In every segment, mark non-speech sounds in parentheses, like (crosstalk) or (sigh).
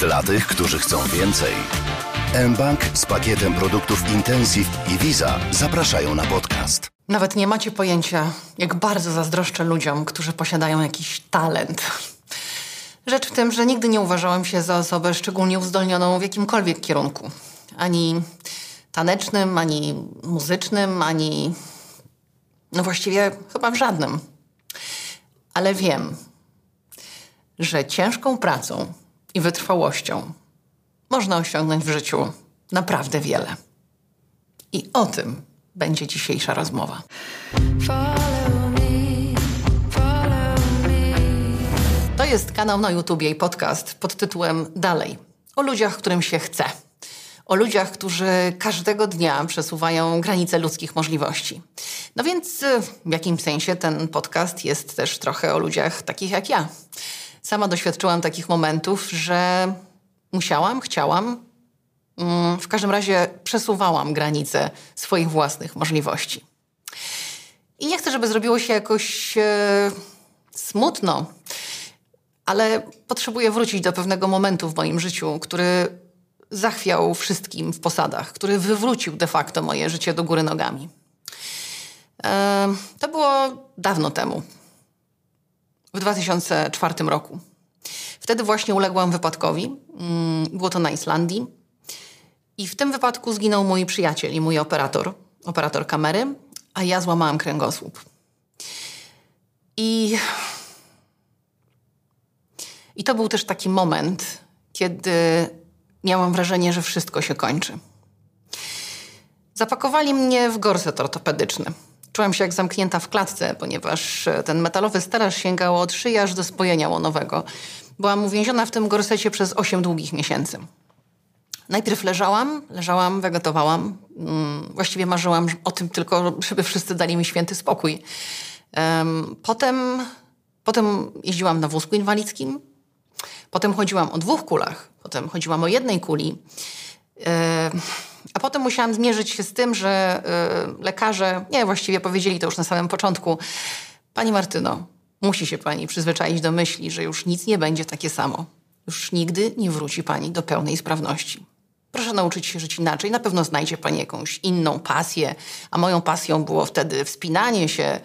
Dla tych, którzy chcą więcej. mBank z pakietem produktów Intensive i Visa zapraszają na podcast. Nawet nie macie pojęcia, jak bardzo zazdroszczę ludziom, którzy posiadają jakiś talent. Rzecz w tym, że nigdy nie uważałem się za osobę szczególnie uzdolnioną w jakimkolwiek kierunku. Ani tanecznym, ani muzycznym, ani. No właściwie chyba w żadnym. Ale wiem, że ciężką pracą i wytrwałością można osiągnąć w życiu naprawdę wiele. I o tym będzie dzisiejsza rozmowa. To jest kanał na YouTubie i podcast pod tytułem Dalej. O ludziach, którym się chce. O ludziach, którzy każdego dnia przesuwają granice ludzkich możliwości. No więc y, w jakimś sensie ten podcast jest też trochę o ludziach takich jak ja. Sama doświadczyłam takich momentów, że musiałam, chciałam, mm, w każdym razie przesuwałam granice swoich własnych możliwości. I nie chcę, żeby zrobiło się jakoś e, smutno, ale potrzebuję wrócić do pewnego momentu w moim życiu, który zachwiał wszystkim w posadach, który wywrócił de facto moje życie do góry nogami. E, to było dawno temu, w 2004 roku. Wtedy właśnie uległam wypadkowi. Mm, było to na Islandii. I w tym wypadku zginął mój przyjaciel i mój operator, operator kamery, a ja złamałam kręgosłup. I, I to był też taki moment, kiedy miałam wrażenie, że wszystko się kończy. Zapakowali mnie w gorset ortopedyczny. Czułam się jak zamknięta w klatce, ponieważ ten metalowy stelaż sięgał od szyi aż do spojenia łonowego. Byłam uwięziona w tym gorsecie przez 8 długich miesięcy. Najpierw leżałam, leżałam, wegetowałam. Mm, właściwie marzyłam o tym tylko, żeby wszyscy dali mi święty spokój. Potem, potem jeździłam na wózku inwalidzkim. Potem chodziłam o dwóch kulach. Potem chodziłam o jednej kuli. A potem musiałam zmierzyć się z tym, że y, lekarze, nie, właściwie powiedzieli to już na samym początku. Pani Martyno, musi się pani przyzwyczaić do myśli, że już nic nie będzie takie samo. Już nigdy nie wróci pani do pełnej sprawności. Proszę nauczyć się żyć inaczej. Na pewno znajdzie pani jakąś inną pasję. A moją pasją było wtedy wspinanie się.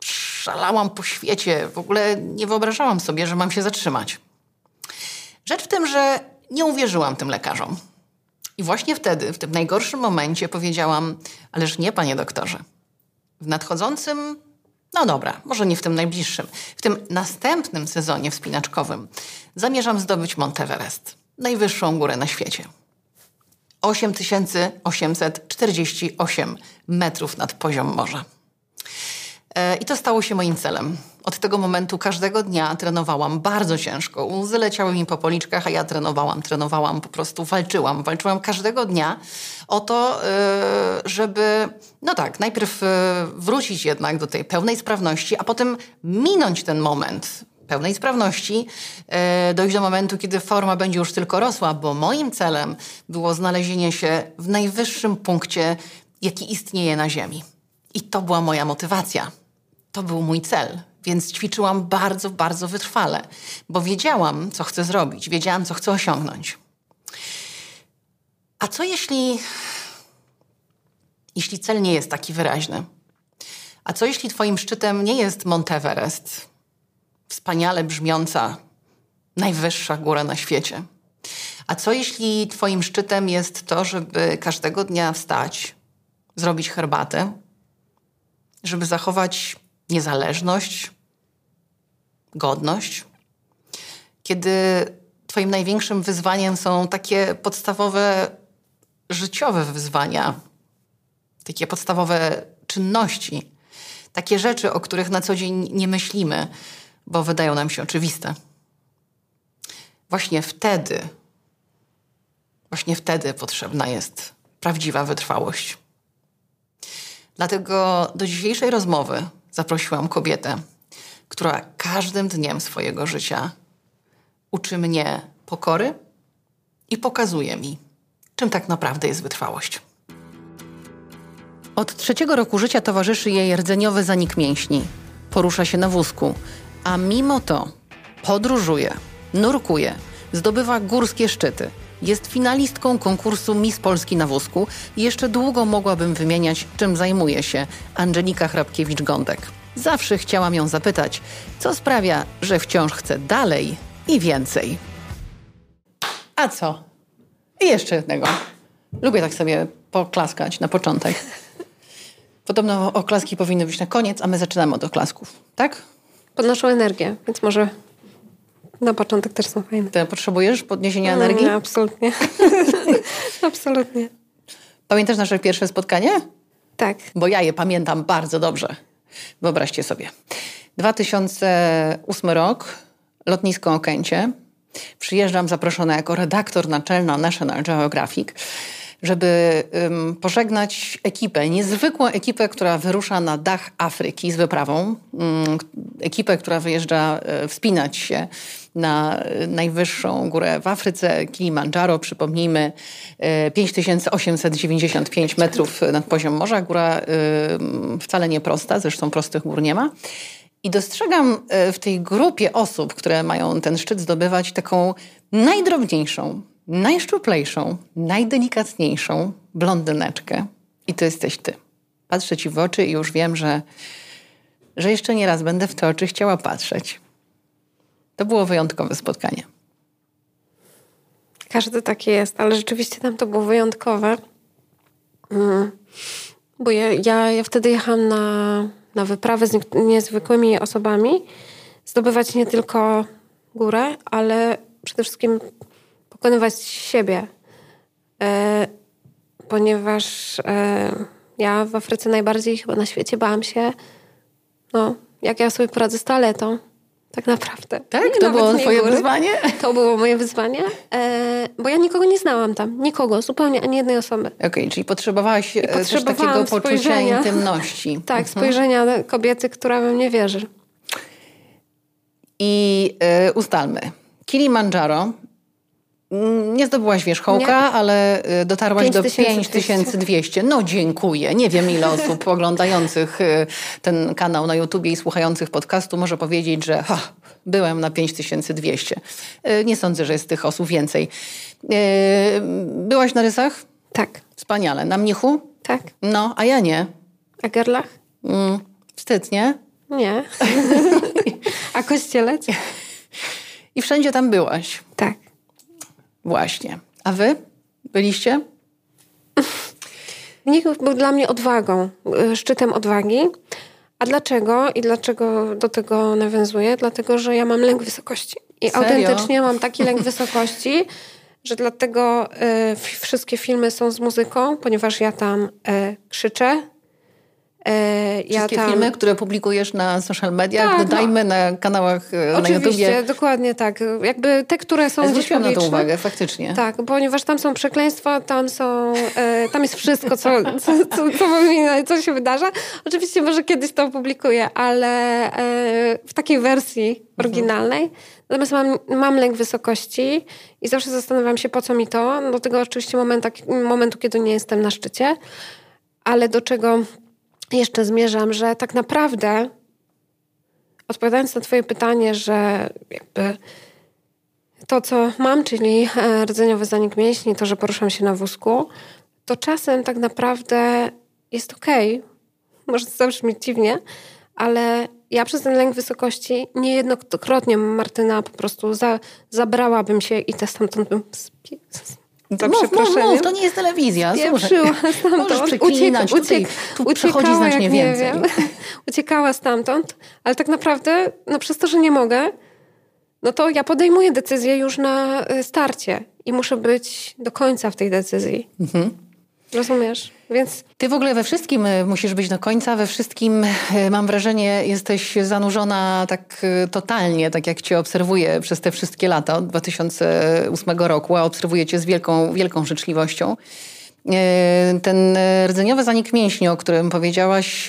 Szalałam po świecie. W ogóle nie wyobrażałam sobie, że mam się zatrzymać. Rzecz w tym, że nie uwierzyłam tym lekarzom. I właśnie wtedy, w tym najgorszym momencie powiedziałam, ależ nie, panie doktorze. W nadchodzącym, no dobra, może nie w tym najbliższym, w tym następnym sezonie wspinaczkowym zamierzam zdobyć Monteverest, najwyższą górę na świecie. 8848 metrów nad poziom morza. E, I to stało się moim celem. Od tego momentu każdego dnia trenowałam bardzo ciężko. Łzy leciały mi po policzkach, a ja trenowałam, trenowałam, po prostu walczyłam. Walczyłam każdego dnia o to, e, żeby, no tak, najpierw e, wrócić jednak do tej pełnej sprawności, a potem minąć ten moment pełnej sprawności, dojść do momentu, kiedy forma będzie już tylko rosła, bo moim celem było znalezienie się w najwyższym punkcie, jaki istnieje na Ziemi. I to była moja motywacja. To był mój cel, więc ćwiczyłam bardzo, bardzo wytrwale, bo wiedziałam, co chcę zrobić, wiedziałam, co chcę osiągnąć. A co jeśli, jeśli cel nie jest taki wyraźny? A co jeśli Twoim szczytem nie jest Monteverest, wspaniale brzmiąca, najwyższa góra na świecie? A co jeśli Twoim szczytem jest to, żeby każdego dnia wstać, zrobić herbatę, żeby zachować niezależność, godność. Kiedy Twoim największym wyzwaniem są takie podstawowe życiowe wyzwania, takie podstawowe czynności, takie rzeczy, o których na co dzień nie myślimy, bo wydają nam się oczywiste. Właśnie wtedy, właśnie wtedy potrzebna jest prawdziwa wytrwałość. Dlatego do dzisiejszej rozmowy zaprosiłam kobietę, która każdym dniem swojego życia uczy mnie pokory i pokazuje mi, czym tak naprawdę jest wytrwałość. Od trzeciego roku życia towarzyszy jej rdzeniowy zanik mięśni. Porusza się na wózku, a mimo to podróżuje, nurkuje, Zdobywa górskie szczyty. Jest finalistką konkursu Miss Polski na wózku i jeszcze długo mogłabym wymieniać, czym zajmuje się Angelika Hrabkiewicz-Gądek. Zawsze chciałam ją zapytać, co sprawia, że wciąż chce dalej i więcej. A co? I jeszcze jednego. Lubię tak sobie poklaskać na początek. Podobno oklaski powinny być na koniec, a my zaczynamy od oklasków, tak? Podnoszą energię, więc może na początek też są fajne. Ty potrzebujesz podniesienia energii? Nie, absolutnie. (laughs) absolutnie. Pamiętasz nasze pierwsze spotkanie? Tak. Bo ja je pamiętam bardzo dobrze. Wyobraźcie sobie. 2008 rok, lotnisko Okęcie. Przyjeżdżam zaproszona jako redaktor naczelna National Geographic żeby um, pożegnać ekipę, niezwykłą ekipę, która wyrusza na dach Afryki z wyprawą. Um, ekipę, która wyjeżdża um, wspinać się na najwyższą górę w Afryce, Kilimandżaro, przypomnijmy, 5895 metrów nad poziom morza. Góra wcale nie prosta, zresztą prostych gór nie ma. I dostrzegam w tej grupie osób, które mają ten szczyt zdobywać, taką najdrobniejszą, najszczuplejszą, najdelikatniejszą blondyneczkę. I to jesteś ty. Patrzę ci w oczy i już wiem, że, że jeszcze nie raz będę w te oczy chciała patrzeć. To było wyjątkowe spotkanie. Każdy takie jest, ale rzeczywiście tam to było wyjątkowe. Mm. Bo ja, ja, ja wtedy jechałam na, na wyprawę z niezwykłymi osobami, zdobywać nie tylko górę, ale przede wszystkim pokonywać siebie. E, ponieważ e, ja w Afryce najbardziej chyba na świecie bałam się, no, jak ja sobie poradzę z toaletą. Tak naprawdę. Tak? Nie, to było twoje góry. wyzwanie? To było moje wyzwanie, e, bo ja nikogo nie znałam tam. Nikogo, zupełnie ani jednej osoby. Okej, okay, czyli potrzebowałaś e, też takiego poczucia intymności. (laughs) Tak, mhm. spojrzenia kobiety, która we mnie wierzy. I y, ustalmy. Kilimandżaro nie zdobyłaś wierzchołka, nie. ale y, dotarłaś 5 do 5200. No dziękuję. Nie wiem ile osób (laughs) oglądających y, ten kanał na YouTubie i słuchających podcastu może powiedzieć, że ha, byłem na 5200. Y, nie sądzę, że jest tych osób więcej. Byłaś na rysach? Tak. Wspaniale. Na mnichu? Tak. No, a ja nie. A gerlach? Mm, wstyd, nie? Nie. (laughs) (laughs) a kościelec? I wszędzie tam byłaś. Tak. Właśnie. A wy? Byliście? (laughs) Mnich był dla mnie odwagą, y, szczytem odwagi. A dlaczego? I dlaczego do tego nawiązuję? Dlatego, że ja mam lęk wysokości. I Serio? autentycznie mam taki lęk wysokości, (laughs) że dlatego y, wszystkie filmy są z muzyką, ponieważ ja tam y, krzyczę, E, Wszystkie ja tam... filmy, które publikujesz na social mediach, tak, dodajmy no. na kanałach e, Oczywiście, na YouTubie. dokładnie tak. Jakby te, które są Zwróciłam na to uwagę, faktycznie. Tak, ponieważ tam są przekleństwa, tam są, e, tam jest wszystko, co, co, co, co, co, się wydarza. Oczywiście może kiedyś to opublikuję, ale e, w takiej wersji oryginalnej. Mhm. Natomiast mam, mam lęk wysokości i zawsze zastanawiam się, po co mi to. Do tego oczywiście momenta, momentu, kiedy nie jestem na szczycie. Ale do czego jeszcze zmierzam, że tak naprawdę, odpowiadając na Twoje pytanie, że jakby to, co mam, czyli e, rdzeniowy zanik mięśni, to, że poruszam się na wózku, to czasem tak naprawdę jest okej. Okay. Może to zabrzmieć dziwnie, ale ja przez ten lęk wysokości niejednokrotnie Martyna po prostu za, zabrałabym się i te stamtąd bym za mów, mów, mów, to nie jest telewizja. Słuchaj, możesz przeklinać, uciek, tutaj, tu uciekała, znacznie więcej. Wiem, (laughs) uciekała stamtąd, ale tak naprawdę, no przez to, że nie mogę, no to ja podejmuję decyzję już na y, starcie i muszę być do końca w tej decyzji. Mhm. Rozumiesz? Więc... Ty w ogóle we wszystkim e, musisz być do końca, we wszystkim e, mam wrażenie jesteś zanurzona tak e, totalnie, tak jak cię obserwuję przez te wszystkie lata od 2008 roku, a obserwuję cię z wielką, wielką życzliwością. Ten rdzeniowy zanik mięśni, o którym powiedziałaś,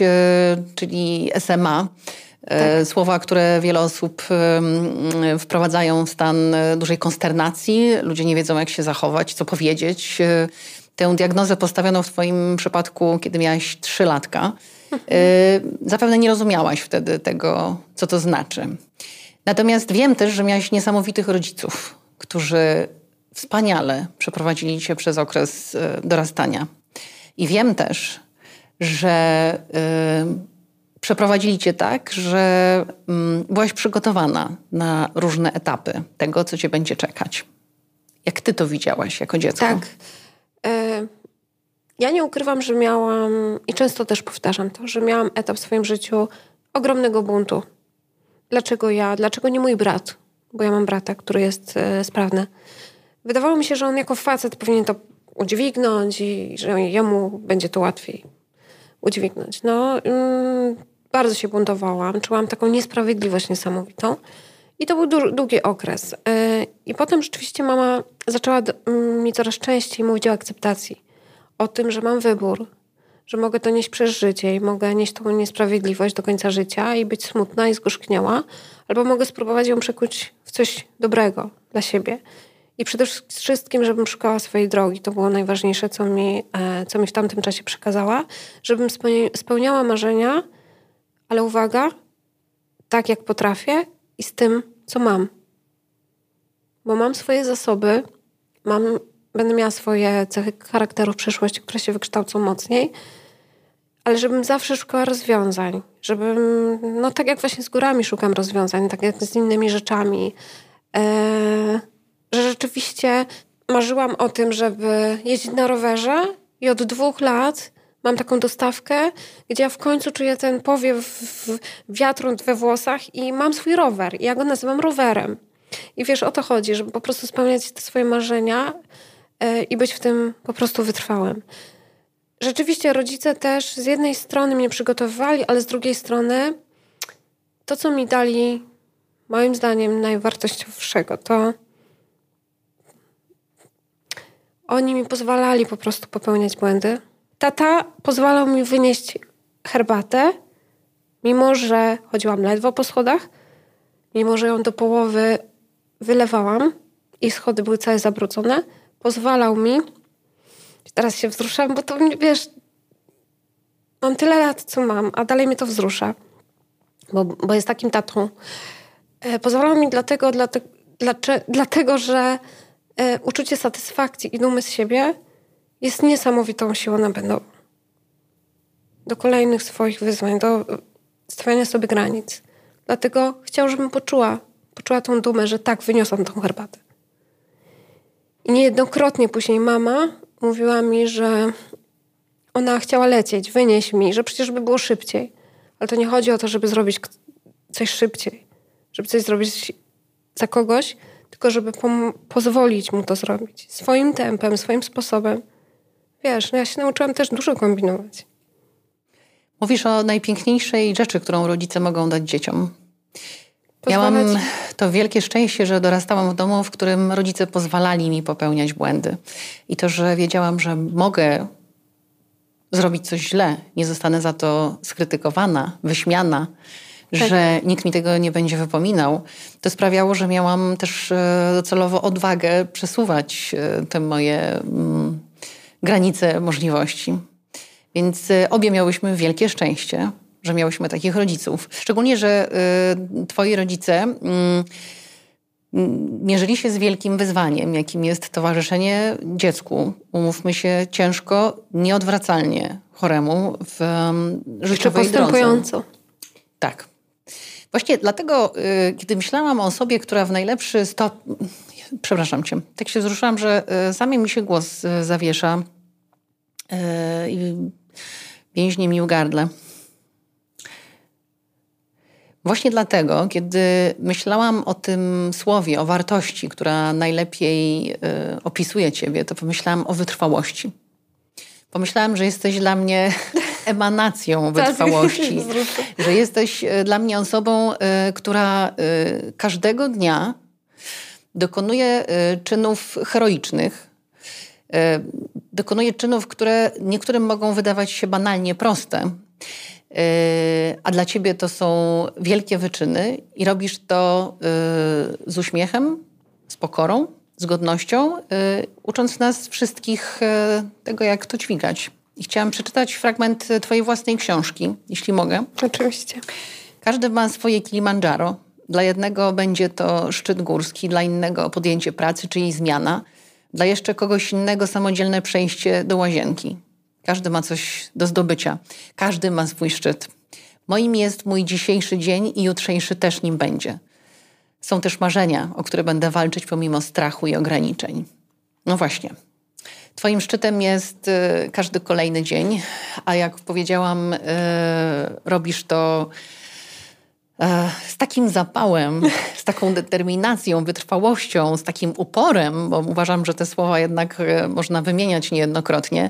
czyli SMA, tak. Słowa, które wiele osób wprowadzają w stan dużej konsternacji. Ludzie nie wiedzą, jak się zachować, co powiedzieć. Tę diagnozę postawiono w Twoim przypadku, kiedy miałaś trzy latka. Y, zapewne nie rozumiałaś wtedy tego, co to znaczy. Natomiast wiem też, że miałaś niesamowitych rodziców. którzy wspaniale przeprowadzili cię przez okres e, dorastania. I wiem też, że y, przeprowadzili cię tak, że y, byłaś przygotowana na różne etapy tego, co cię będzie czekać. Jak ty to widziałaś jako dziecko? Tak. Ja nie ukrywam, że miałam, i często też powtarzam to, że miałam etap w swoim życiu ogromnego buntu. Dlaczego ja? Dlaczego nie mój brat? Bo ja mam brata, który jest e, sprawny. Wydawało mi się, że on jako facet powinien to udźwignąć i że jemu będzie to łatwiej udźwignąć. No, mm, bardzo się buntowałam, czułam taką niesprawiedliwość niesamowitą. I to był długi okres. Yy, I potem rzeczywiście mama zaczęła mi coraz częściej mówić o akceptacji. O tym, że mam wybór, że mogę to nieść przez życie i mogę nieść tą niesprawiedliwość do końca życia i być smutna i zgorzkniała, albo mogę spróbować ją przekuć w coś dobrego dla siebie. I przede wszystkim, żebym szukała swojej drogi. To było najważniejsze, co mi, e, co mi w tamtym czasie przekazała. Żebym spełniała marzenia, ale uwaga, tak jak potrafię i z tym, co mam. Bo mam swoje zasoby, mam, będę miała swoje cechy charakteru w przyszłości, które się wykształcą mocniej, ale żebym zawsze szukała rozwiązań. Żebym, no tak jak właśnie z górami szukam rozwiązań, tak jak z innymi rzeczami. Eee, że rzeczywiście marzyłam o tym, żeby jeździć na rowerze i od dwóch lat mam taką dostawkę, gdzie ja w końcu czuję ten powiew wiatru we włosach i mam swój rower. I ja go nazywam rowerem. I wiesz, o to chodzi, żeby po prostu spełniać te swoje marzenia i być w tym po prostu wytrwałym. Rzeczywiście rodzice też z jednej strony mnie przygotowywali, ale z drugiej strony to, co mi dali, moim zdaniem, najwartościowszego, to Oni mi pozwalali po prostu popełniać błędy. Tata pozwalał mi wynieść herbatę, mimo że chodziłam ledwo po schodach, mimo że ją do połowy wylewałam i schody były całe zabrudzone. Pozwalał mi, teraz się wzruszam, bo to wiesz, mam tyle lat, co mam, a dalej mnie to wzrusza, bo, bo jest takim tatą. E, pozwalał mi dlatego, dlatego, dlatego że e, uczucie satysfakcji i dumy z siebie jest niesamowitą siłą napędową do kolejnych swoich wyzwań, do stawiania sobie granic. Dlatego chciał, żebym poczuła, poczuła tą dumę, że tak, wyniosłam tą herbatę. I niejednokrotnie później mama mówiła mi, że ona chciała lecieć, wynieść mi, że przecież by było szybciej. Ale to nie chodzi o to, żeby zrobić coś szybciej, żeby coś zrobić za kogoś, tylko żeby pozwolić mu to zrobić. Swoim tempem, swoim sposobem. Wiesz, no ja się nauczyłam też dużo kombinować. Mówisz o najpiękniejszej rzeczy, którą rodzice mogą dać dzieciom. Pozwalać. Miałam to wielkie szczęście, że dorastałam w domu, w którym rodzice pozwalali mi popełniać błędy. I to, że wiedziałam, że mogę zrobić coś źle, nie zostanę za to skrytykowana, wyśmiana, tak. że nikt mi tego nie będzie wypominał, to sprawiało, że miałam też e, docelowo odwagę przesuwać e, te moje mm, granice możliwości. Więc e, obie miałyśmy wielkie szczęście, że miałyśmy takich rodziców. Szczególnie, że twoi rodzice mm, mierzyli się z wielkim wyzwaniem, jakim jest towarzyszenie dziecku. Umówmy się, ciężko, nieodwracalnie choremu w um, życiowej drodze. Tak. Właśnie dlatego, y, kiedy myślałam o osobie, która w najlepszy stopniu... Przepraszam cię. Tak się wzruszyłam, że y, sami mi się głos y, zawiesza i więźnie mi u gardle. Właśnie dlatego, kiedy myślałam o tym słowie, o wartości, która najlepiej opisuje ciebie, to pomyślałam o wytrwałości. Pomyślałam, że jesteś dla mnie (laughs) emanacją tak. wytrwałości. (laughs) że jesteś e, dla mnie osobą, e, która e, każdego dnia dokonuje czynów heroicznych. Dokonuje czynów, które niektórym mogą wydawać się banalnie proste, a dla ciebie to są wielkie wyczyny i robisz to z uśmiechem, z pokorą, z godnością, ucząc nas wszystkich tego, jak to dźwigać. I chciałam przeczytać fragment Twojej własnej książki, jeśli mogę. Oczywiście. Każdy ma swoje Kilimandżaro. Dla jednego będzie to szczyt górski, dla innego podjęcie pracy, czyli zmiana, dla jeszcze kogoś innego samodzielne przejście do łazienki. Każdy ma coś do zdobycia, każdy ma swój szczyt. Moim jest mój dzisiejszy dzień i jutrzejszy też nim będzie. Są też marzenia, o które będę walczyć pomimo strachu i ograniczeń. No właśnie. Twoim szczytem jest y, każdy kolejny dzień, a jak powiedziałam, y, robisz to y, z takim zapałem, (laughs) z taką determinacją, wytrwałością, z takim uporem, bo uważam, że te słowa jednak y, można wymieniać niejednokrotnie,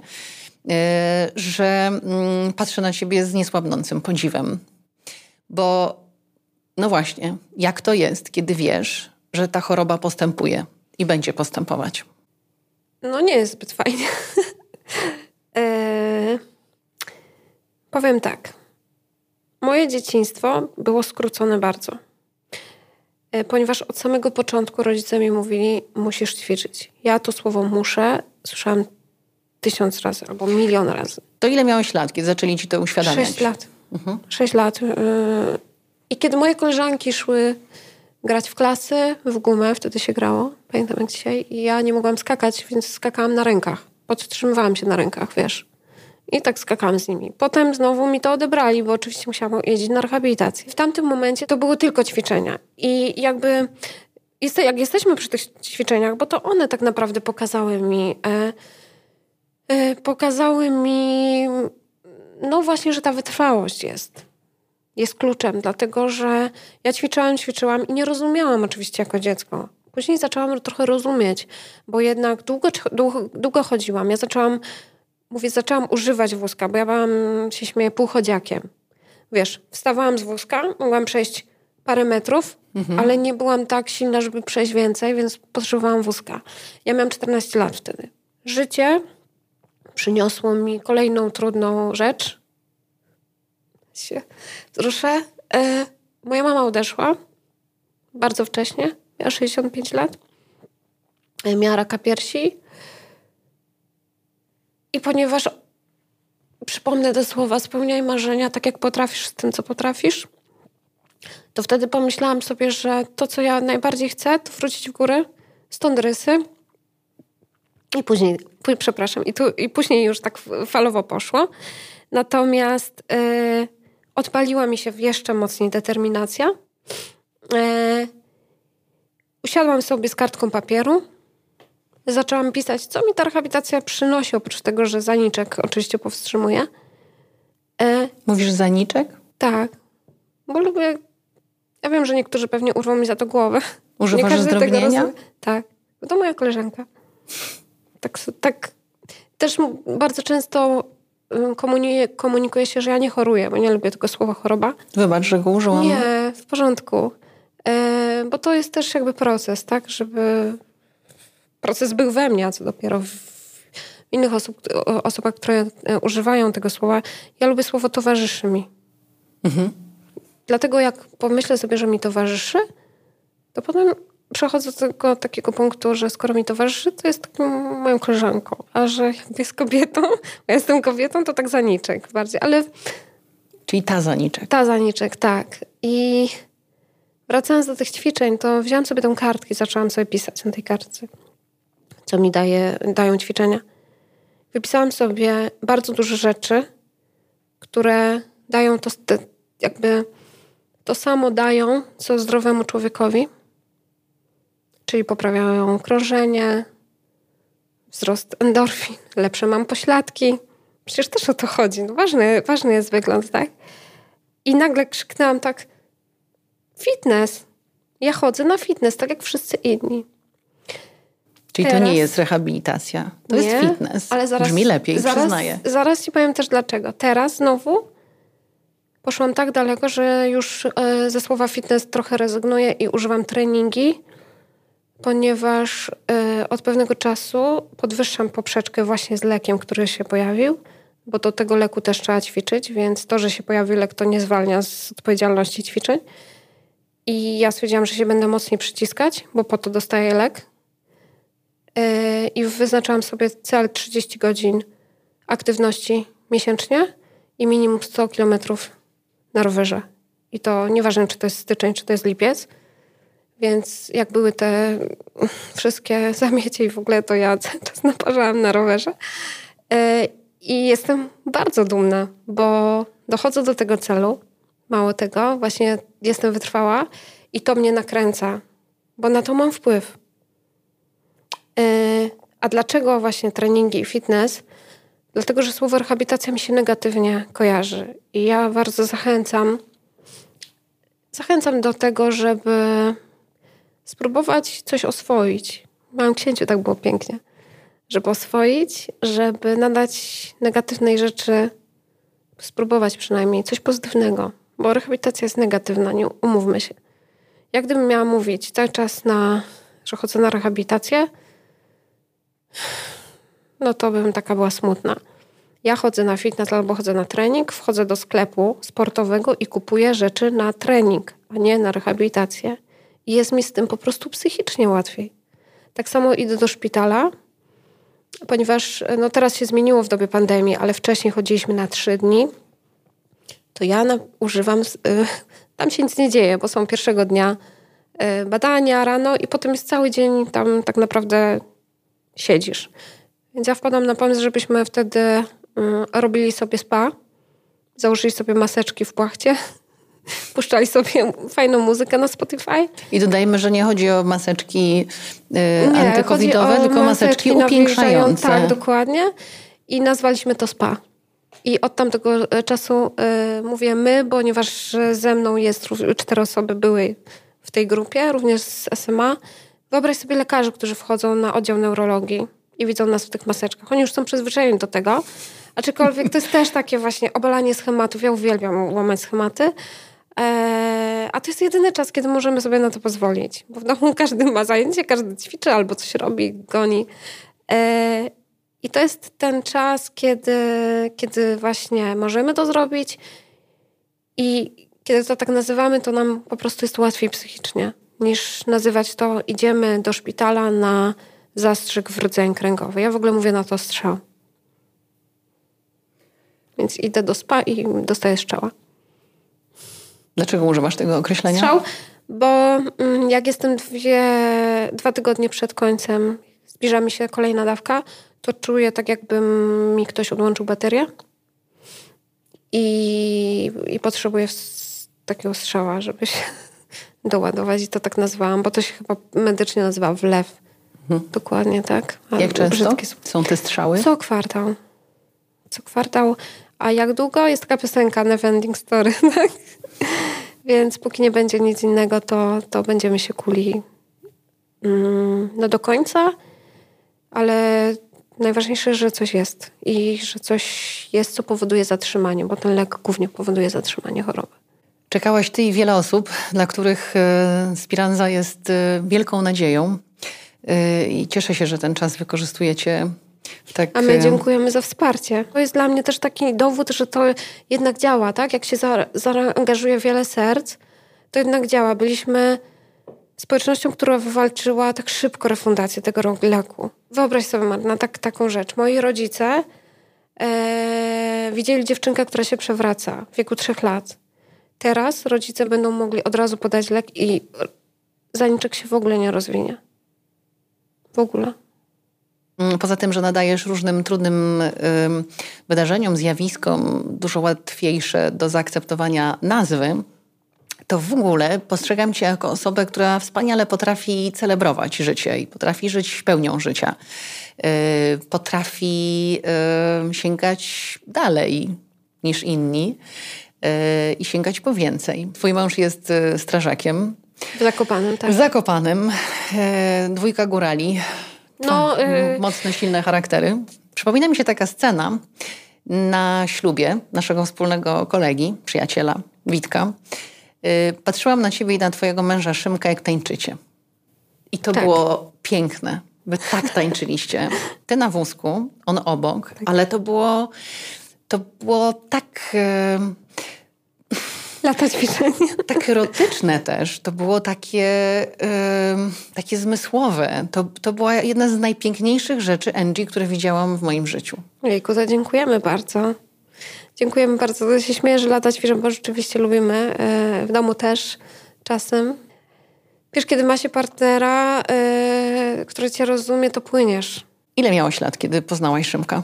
że mm, patrzę na ciebie z niesłabnącym podziwem. Bo no właśnie, jak to jest, kiedy wiesz, że ta choroba postępuje i będzie postępować? No nie jest zbyt fajnie. eee, (laughs) powiem tak. Moje dzieciństwo było skrócone bardzo. E, ponieważ od samego początku rodzice mi mówili, musisz ćwiczyć. Ja to słowo muszę słyszałam tysiąc razy albo milion razy. To ile miałeś lat, kiedy zaczęli ci to uświadamiać? Sześć lat. Mhm. Sześć lat. Yy, I kiedy moje koleżanki szły grać w klasy, w gumę, wtedy się grało, pamiętam jak dzisiaj, i ja nie mogłam skakać, więc skakałam na rękach. Podtrzymywałam się na rękach, wiesz. I tak skakałam z nimi. Potem znowu mi to odebrali, bo oczywiście musiałam jeździć na rehabilitację. W tamtym momencie to były tylko ćwiczenia. I jakby jak jesteśmy przy tych ćwiczeniach, bo to one tak naprawdę pokazały mi, e, pokazały mi, no właśnie, że ta wytrwałość jest jest kluczem, dlatego że ja ćwiczyłam, ćwiczyłam i nie rozumiałam oczywiście jako dziecko. Później zaczęłam trochę rozumieć, bo jednak długo, długo, długo chodziłam. Ja zaczęłam, mówię, zaczęłam używać wózka, bo ja byłam, się śmieję, półchodziakiem. Wiesz, wstawałam z wózka, mogłam przejść parę metrów, mhm. ale nie byłam tak silna, żeby przejść więcej, więc potrzebowałam wózka. Ja miałam 14 lat wtedy. Życie przyniosło mi kolejną trudną rzecz, się wzruszę. E, moja mama odeszła bardzo wcześnie, miała 65 lat. E, miała raka piersi. I ponieważ przypomnę te słowa, spełniaj marzenia tak, jak potrafisz z tym, co potrafisz, to wtedy pomyślałam sobie, że to, co ja najbardziej chcę, to wrócić w górę, stąd rysy. I później, przepraszam, i, tu, i później już tak falowo poszło. Natomiast... Yy, odpaliła mi się jeszcze mocniej determinacja. E, usiadłam sobie z kartką papieru. Zaczęłam pisać, co mi ta rehabilitacja przynosi, oprócz tego, że zaniczek oczywiście powstrzymuje. Mówisz zaniczek? Tak. Bo lubię... Ja wiem, że niektórzy pewnie urwą mi za to głowę. Używasz Nie zdrobnienia? Roz... Tak. To moja koleżanka. Tak, tak. Też bardzo często komunikuje, komunikuje się, że ja nie choruję, bo nie lubię tego słowa choroba. Wybacz, że go użyłam. Nie, w porządku. E, bo to jest też jakby proces, tak, żeby proces był we mnie, a co dopiero w innych osób, osobach, które e, używają tego słowa. Ja lubię słowo towarzyszy mi. Mhm. Dlatego jak pomyślę sobie, że mi towarzyszy, to potem przechodzę do tego takiego punktu, że skoro mi towarzyszy, to jest taką moją koleżanką, a że jest kobietą, ja jestem kobietą, to tak zaniczek bardziej, ale... Czyli ta zaniczek. Ta zaniczek, tak. I wracając do tych ćwiczeń, to wziąłam sobie tą kartkę i zaczęłam sobie pisać na tej kartce, co mi daje, dają ćwiczenia. Wypisałam sobie bardzo dużo rzeczy, które dają to, jakby to samo dają, co zdrowemu człowiekowi, czyli poprawiają krążenie, wzrost endorfin, lepsze mam pośladki. Przecież też o to chodzi. No ważny, ważny jest wygląd, tak? I nagle krzyknęłam tak, fitness. Ja chodzę na fitness, tak jak wszyscy inni. Czyli Teraz, to nie jest rehabilitacja, to nie, jest fitness. Ale zaraz, Brzmi lepiej, zaraz, przyznaję. Zaraz ci powiem też dlaczego. Teraz znowu poszłam tak daleko, że już e, ze słowa fitness trochę rezygnuję i używam treningi, ponieważ y, od pewnego czasu podwyższam poprzeczkę właśnie z lekiem, który się pojawił, bo do tego leku też trzeba ćwiczyć, więc to, że się pojawił lek, to nie zwalnia z odpowiedzialności ćwiczeń. I ja stwierdziłam, że się będę mocniej przyciskać, bo po to dostaję lek. Y, I wyznaczałam sobie cel 30 godzin aktywności miesięcznie i minimum 100 kilometrów na rowerze. I to nieważne, czy to jest styczeń, czy to jest lipiec. Więc jak były te wszystkie (laughs) zamiecie i w ogóle, to ja cały czas naparzałam na rowerze. E, I jestem bardzo dumna, bo dochodzę do tego celu. Mało tego, właśnie jestem wytrwała i to mnie nakręca, bo na to mam wpływ. E, a dlaczego właśnie treningi i fitness? Dlatego, że słowo rehabilitacja mi się negatywnie kojarzy. I ja bardzo zachęcam, zachęcam do tego, żeby spróbować coś oswoić. W małym księciu tak było pięknie. Żeby oswoić, żeby nadać negatywnej rzeczy, spróbować przynajmniej coś pozytywnego. Bo rehabilitacja jest negatywna, nie umówmy się. Jak gdybym miała mówić cały czas na, że chodzę na rehabilitację, no to bym taka była smutna. Ja chodzę na fitness albo chodzę na trening, wchodzę do sklepu sportowego i kupuję rzeczy na trening, a nie na rehabilitację. Jest mi z tym po prostu psychicznie łatwiej. Tak samo idę do szpitala, ponieważ no teraz się zmieniło w dobie pandemii, ale wcześniej chodziliśmy na trzy dni, to ja na, używam, y, (laughs) tam się nic nie dzieje, bo są pierwszego dnia y, badania rano i potem jest cały dzień tam tak naprawdę siedzisz. Więc ja wpadam na pomysł, żebyśmy wtedy y, robili sobie spa, założyli sobie maseczki w płachcie, (laughs) puszczali sobie fajną muzykę na Spotify. I dodajmy, że nie chodzi o maseczki y, antykowidowe, tylko maseczki, upiększające. Tak, dokładnie. I nazwaliśmy to spa. I od tamtego e, czasu y, mówię my, ponieważ ze mną jest cztery osoby były w tej grupie, również z SMA. Wyobraź sobie lekarzy, którzy wchodzą na oddział neurologii i widzą nas w tych maseczkach. Oni już są przyzwyczajeni do tego. Aczkolwiek to jest też takie właśnie obalanie schematów. Ja uwielbiam łamać schematy. Eee, a to jest jedyny czas, kiedy możemy sobie na to pozwolić. Bo w domu (laughs) każdy ma zajęcie, każdy ćwiczy albo coś robi, goni. Eee, I to jest ten czas, kiedy, kiedy właśnie możemy to zrobić i kiedy to tak nazywamy, to nam po prostu jest łatwiej psychicznie niż nazywać to idziemy do szpitala na zastrzyk w rdzeń kręgowy. Ja w ogóle mówię na to strzał. Więc idę do spa i dostaję strzała. Dlaczego używasz tego określenia? Strzał, bo mm, jak jestem dwie, dwa tygodnie przed końcem, zbliża mi się kolejna dawka, to czuję tak jakby mi ktoś odłączył baterię i, i potrzebuję takiego strzała, żeby się (laughs) doładować i to tak nazwałam, bo to się chyba medycznie nazywa wlew. Mhm. Dokładnie tak. A jak często są te strzały? Co kwartał. Co kwartał. A jak długo? Jest taka piosenka Neverending Story, (laughs) tak? Więc póki nie będzie nic innego, to, to będziemy się kuli mm, no do końca, ale najważniejsze, że coś jest i że coś jest, co powoduje zatrzymanie, bo ten lek głównie powoduje zatrzymanie choroby. Czekałaś ty i wiele osób, dla których e, Spiranza jest e, wielką nadzieją e, i cieszę się, że ten czas wykorzystujecie tak. A my dziękujemy za wsparcie. To jest dla mnie też taki dowód, że to jednak działa, tak? Jak się zaangażuje wiele serc, to jednak działa. Byliśmy społecznością, która wywalczyła tak szybko refundację tego leku. Wyobraź sobie, Marna, tak, taką rzecz. Moi rodzice e, widzieli dziewczynkę, która się przewraca w wieku trzech lat. Teraz rodzice będą mogli od razu podać lek i zaniczek się w ogóle nie rozwinie. W ogóle. Mm, poza tym, że nadajesz różnym trudnym wydarzeniom, zjawiskom dużo łatwiejsze do zaakceptowania nazwy, to w ogóle postrzegam Cię jako osobę, która wspaniale potrafi celebrować życie i potrafi żyć pełnią życia. Y, potrafi sięgać dalej niż inni y, i sięgać po więcej. Twój mąż jest y, strażakiem. Zakopanym, tak. Zakopanym. Dwójka górali. No, y... Mocne, silne charaktery. Przypomina mi się taka scena na ślubie naszego wspólnego kolegi, przyjaciela, Witka. Y, patrzyłam na ciebie i na twojego męża Szymka, jak tańczycie. I to tak. było piękne. Wy tak (laughs) tańczyliście. Ty na wózku, on obok, tak. ale to było, to było tak (laughs) lata ćwiczenia. Tak erotyczne też. To było takie, yy, takie zmysłowe. To, to była jedna z najpiękniejszych rzeczy Angie, które widziałam w moim życiu. Jejku, to dziękujemy bardzo. Dziękujemy bardzo. Ja się śmieję, że lata świeżą, bo rzeczywiście lubimy. E, w domu też czasem. Wiesz, kiedy ma się partnera, e, który cię rozumie, to płyniesz. Ile miałaś lat, kiedy poznałaś Szymka?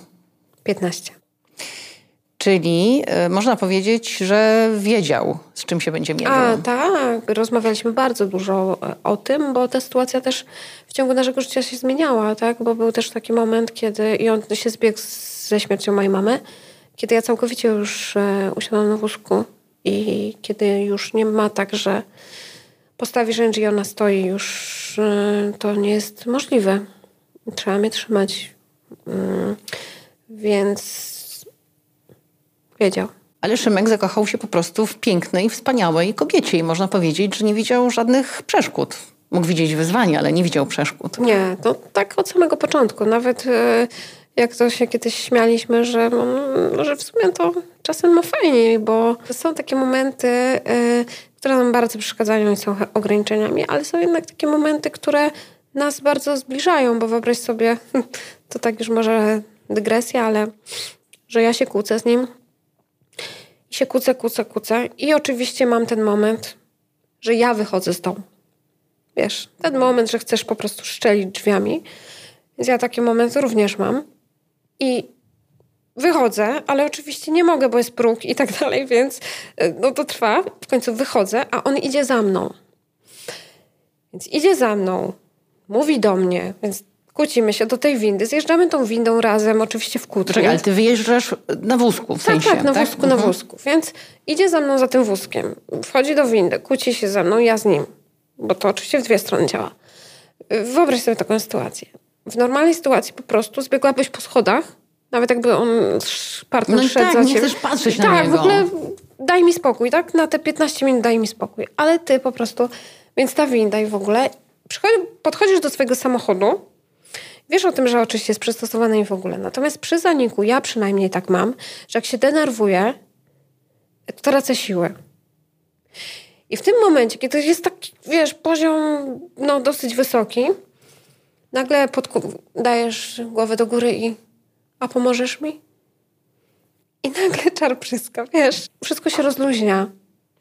15. Czyli y, można powiedzieć, że wiedział, z czym się będzie mierzył. A, tak. Rozmawialiśmy bardzo dużo o tym, bo ta sytuacja też w ciągu naszego życia się zmieniała, tak? Bo był też taki moment, kiedy i on się zbiegł ze śmiercią mojej mamy, kiedy ja całkowicie już e, usiadłam na wózku i kiedy już nie ma tak, że postawi rzędź i ona stoi, już e, to nie jest możliwe. Trzeba mnie trzymać. Mm, więc wiedział. Ale Szymek zakochał się po prostu w pięknej, wspaniałej kobiecie i można powiedzieć, że nie widział żadnych przeszkód. Mógł widzieć wyzwania, ale nie widział przeszkód. Nie, to tak od samego początku. Nawet e, jak to się kiedyś śmialiśmy, że, mm, że w sumie to czasem ma fajniej, bo są takie momenty, e, które nam bardzo przeszkadzają i są ograniczeniami, ale są jednak takie momenty, które nas bardzo zbliżają, bo wyobraź sobie, (laughs) to tak już może dygresja, ale że ja się kłócę z nim, i się kłócę, kłócę, kłócę. I oczywiście mam ten moment, że ja wychodzę z domu. Wiesz, ten moment, że chcesz po prostu szczelić drzwiami. Więc ja taki moment również mam. I wychodzę, ale oczywiście nie mogę, bo jest próg i tak dalej, więc e, no to trwa. W końcu wychodzę, a on idzie za mną. Więc idzie za mną, mówi do mnie, więc kłócimy się do tej windy, zjeżdżamy tą windą razem, oczywiście w kłótni. Czekaj, ale ty wyjeżdżasz na wózku w tak, sensie, Tak, na tak? wózku, mhm. na wózku. Więc idzie za mną za tym wózkiem, wchodzi do windy, kłóci się ze mną, ja z nim. Bo to oczywiście w dwie strony działa. Wyobraź sobie taką sytuację. W normalnej sytuacji po prostu zbiegłabyś po schodach, nawet jakby on partner no szedł tak, za nie chcesz patrzeć tak, na niego. Tak, w ogóle daj mi spokój, tak? Na te 15 minut daj mi spokój. Ale ty po prostu, więc ta winda i w ogóle, podchodzisz do swojego samochodu, Wiesz o tym, że oczywiście jest przystosowane i w ogóle. Natomiast przy zaniku, ja przynajmniej tak mam, że jak się denerwuję, to tracę siłę. I w tym momencie, kiedy jest taki, wiesz, poziom no, dosyć wysoki, nagle dajesz głowę do góry i a pomożesz mi? I nagle (laughs) czar pryska, wiesz. Wszystko się rozluźnia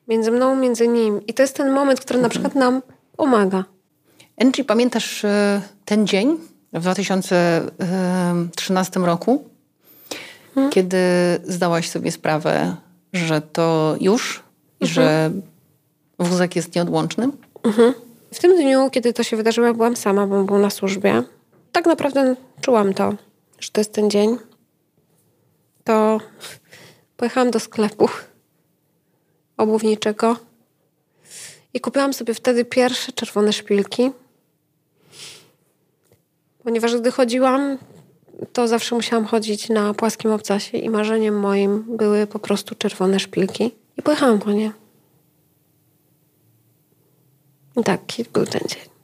między mną, między nim. I to jest ten moment, który na przykład nam pomaga. Angie, pamiętasz e, ten dzień, w 2013 roku, hmm. kiedy zdałaś sobie sprawę, że to już i mhm. że wózek jest nieodłączny? Mhm. W tym dniu, kiedy to się wydarzyło, byłam sama, bo był na służbie. Tak naprawdę czułam to, że to jest ten dzień. To pojechałam do sklepu obuwniczego i kupiłam sobie wtedy pierwsze czerwone szpilki ponieważ gdy chodziłam, to zawsze musiałam chodzić na płaskim obcasie i marzeniem moim były po prostu czerwone szpilki. I pojechałam po nie. I taki był ten dzień.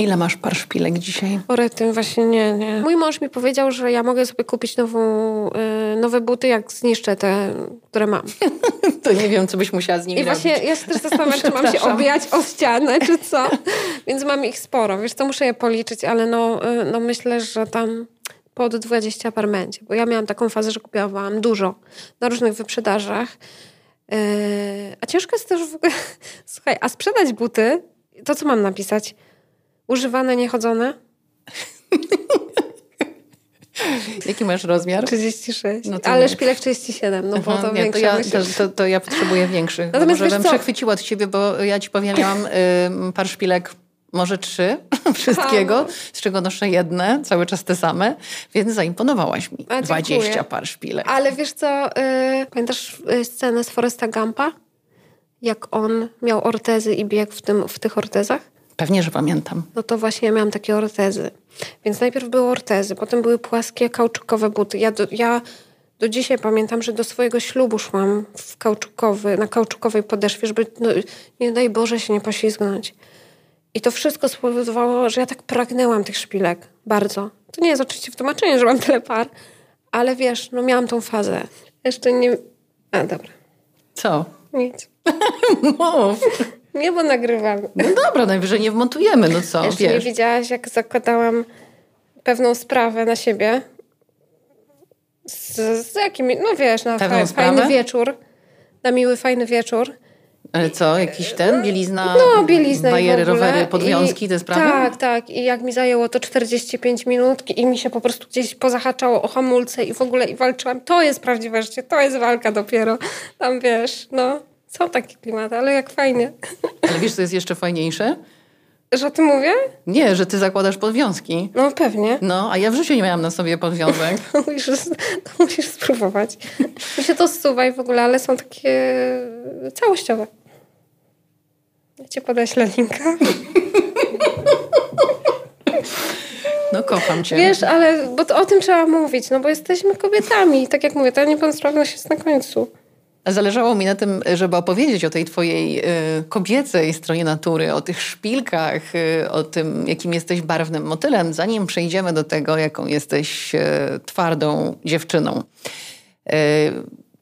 Ile masz par szpilek dzisiaj? Orety, właśnie nie, nie. Mój mąż mi powiedział, że ja mogę sobie kupić nową, y, nowe buty, jak zniszczę te, które mam. (laughs) to nie wiem, co byś musiała z nimi I robić. właśnie ja się też zastanawiam, czy mam się obijać o ścianę, czy co. Więc mam ich sporo. Wiesz, to muszę je policzyć, ale no, y, no myślę, że tam pod 20 par będzie. Bo ja miałam taką fazę, że kupiłam dużo na różnych wyprzedażach. Yy, a ciężko jest też w ogóle... (laughs) Słuchaj, a sprzedać buty, to co mam napisać? Używane, niechodzone? (laughs) Jaki masz rozmiar? 36. No ale szpilek 37, no bo to nie, to ja, to, to, to, ja potrzebuję większych. Natomiast może bym przechwyciła od ciebie, bo ja ci powiem, miałam y, par szpilek może trzy (laughs) wszystkiego, z czego noszę jedne, cały czas te same, więc zaimponowałaś mi. A, 20 par szpilek. Ale wiesz co, y, pamiętasz y, scenę z Foresta Gampa? Jak on miał ortezy i biegł w, tym, w tych ortezach? Pewnie, że pamiętam. No to właśnie ja miałam takie ortezy. Więc najpierw były ortezy, potem były płaskie, kauczukowe buty. Ja do, ja do dzisiaj pamiętam, że do swojego ślubu szłam w kauczukowy, na kauczukowej podeszwie, żeby no, nie daj Boże się nie poślizgnąć. I to wszystko spowodowało, że ja tak pragnęłam tych szpilek. Bardzo. To nie jest oczywiście w tłumaczeniu, że mam tyle par, ale wiesz, no miałam tą fazę. Jeszcze nie... A, dobra. Co? Nic. (laughs) Mów. Nie, bo nagrywam. No dobra, najwyżej nie wmontujemy, no co, Jeszcze wiesz. nie widziałaś, jak zakładałam pewną sprawę na siebie. z, z jakimi, no wiesz, na Pewną fa, sprawę? fajny wieczór, na miły, fajny wieczór. Ale co, jakiś ten, bielizna, No, bielizna bajery, rowery, podwiązki, I, te sprawy? Tak, tak. I jak mi zajęło to 45 minut i mi się po prostu gdzieś pozahaczało o hamulce i w ogóle i walczyłam. To jest prawdziwe życie, to jest walka dopiero. Tam wiesz, no, są takie klimaty, ale jak fajnie. Ale wiesz, co jest jeszcze fajniejsze? Że o tym mówię? Nie, że ty zakładasz podwiązki. No pewnie. No, a ja w życiu nie miałam na sobie podwiązek. (laughs) To musisz, to musisz spróbować. Mi się to zsuwa i w ogóle, ale są takie całościowe. Ja cię podeślę linka. No, kocham cię. Wiesz, ale bo o tym trzeba mówić, no bo jesteśmy kobietami. Tak jak mówię, ta niepełnosprawność jest na końcu. Zależało mi na tym, żeby opowiedzieć o tej twojej y, kobiecej stronie natury, o tych szpilkach, y, o tym, jakim jesteś barwnym motylem, zanim przejdziemy do tego, jaką jesteś y, twardą dziewczyną.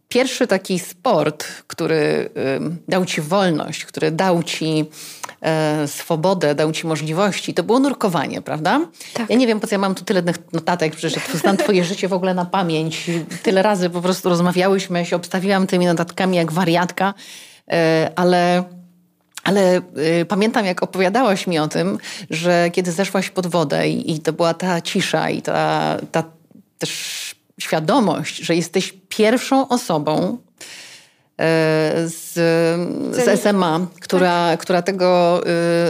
Pierwszy taki sport, który dał ci wolność, który dał ci e, swobodę, dał ci możliwości, to było nurkowanie, prawda? Tak. Ja nie wiem, po co ja mam tu tyle notatek, przecież znam twoje życie w ogóle na pamięć. Tyle razy po prostu rozmawiałyśmy, ja się obstawiłam tymi notatkami jak wariatka, e, ale... Ale y, pamiętam, jak opowiadałaś mi o tym, że kiedy zeszłaś pod wodę i, i to była ta cisza i ta, ta też świadomość, że jesteś pierwszą osobą e, z, z SMA, która, która tego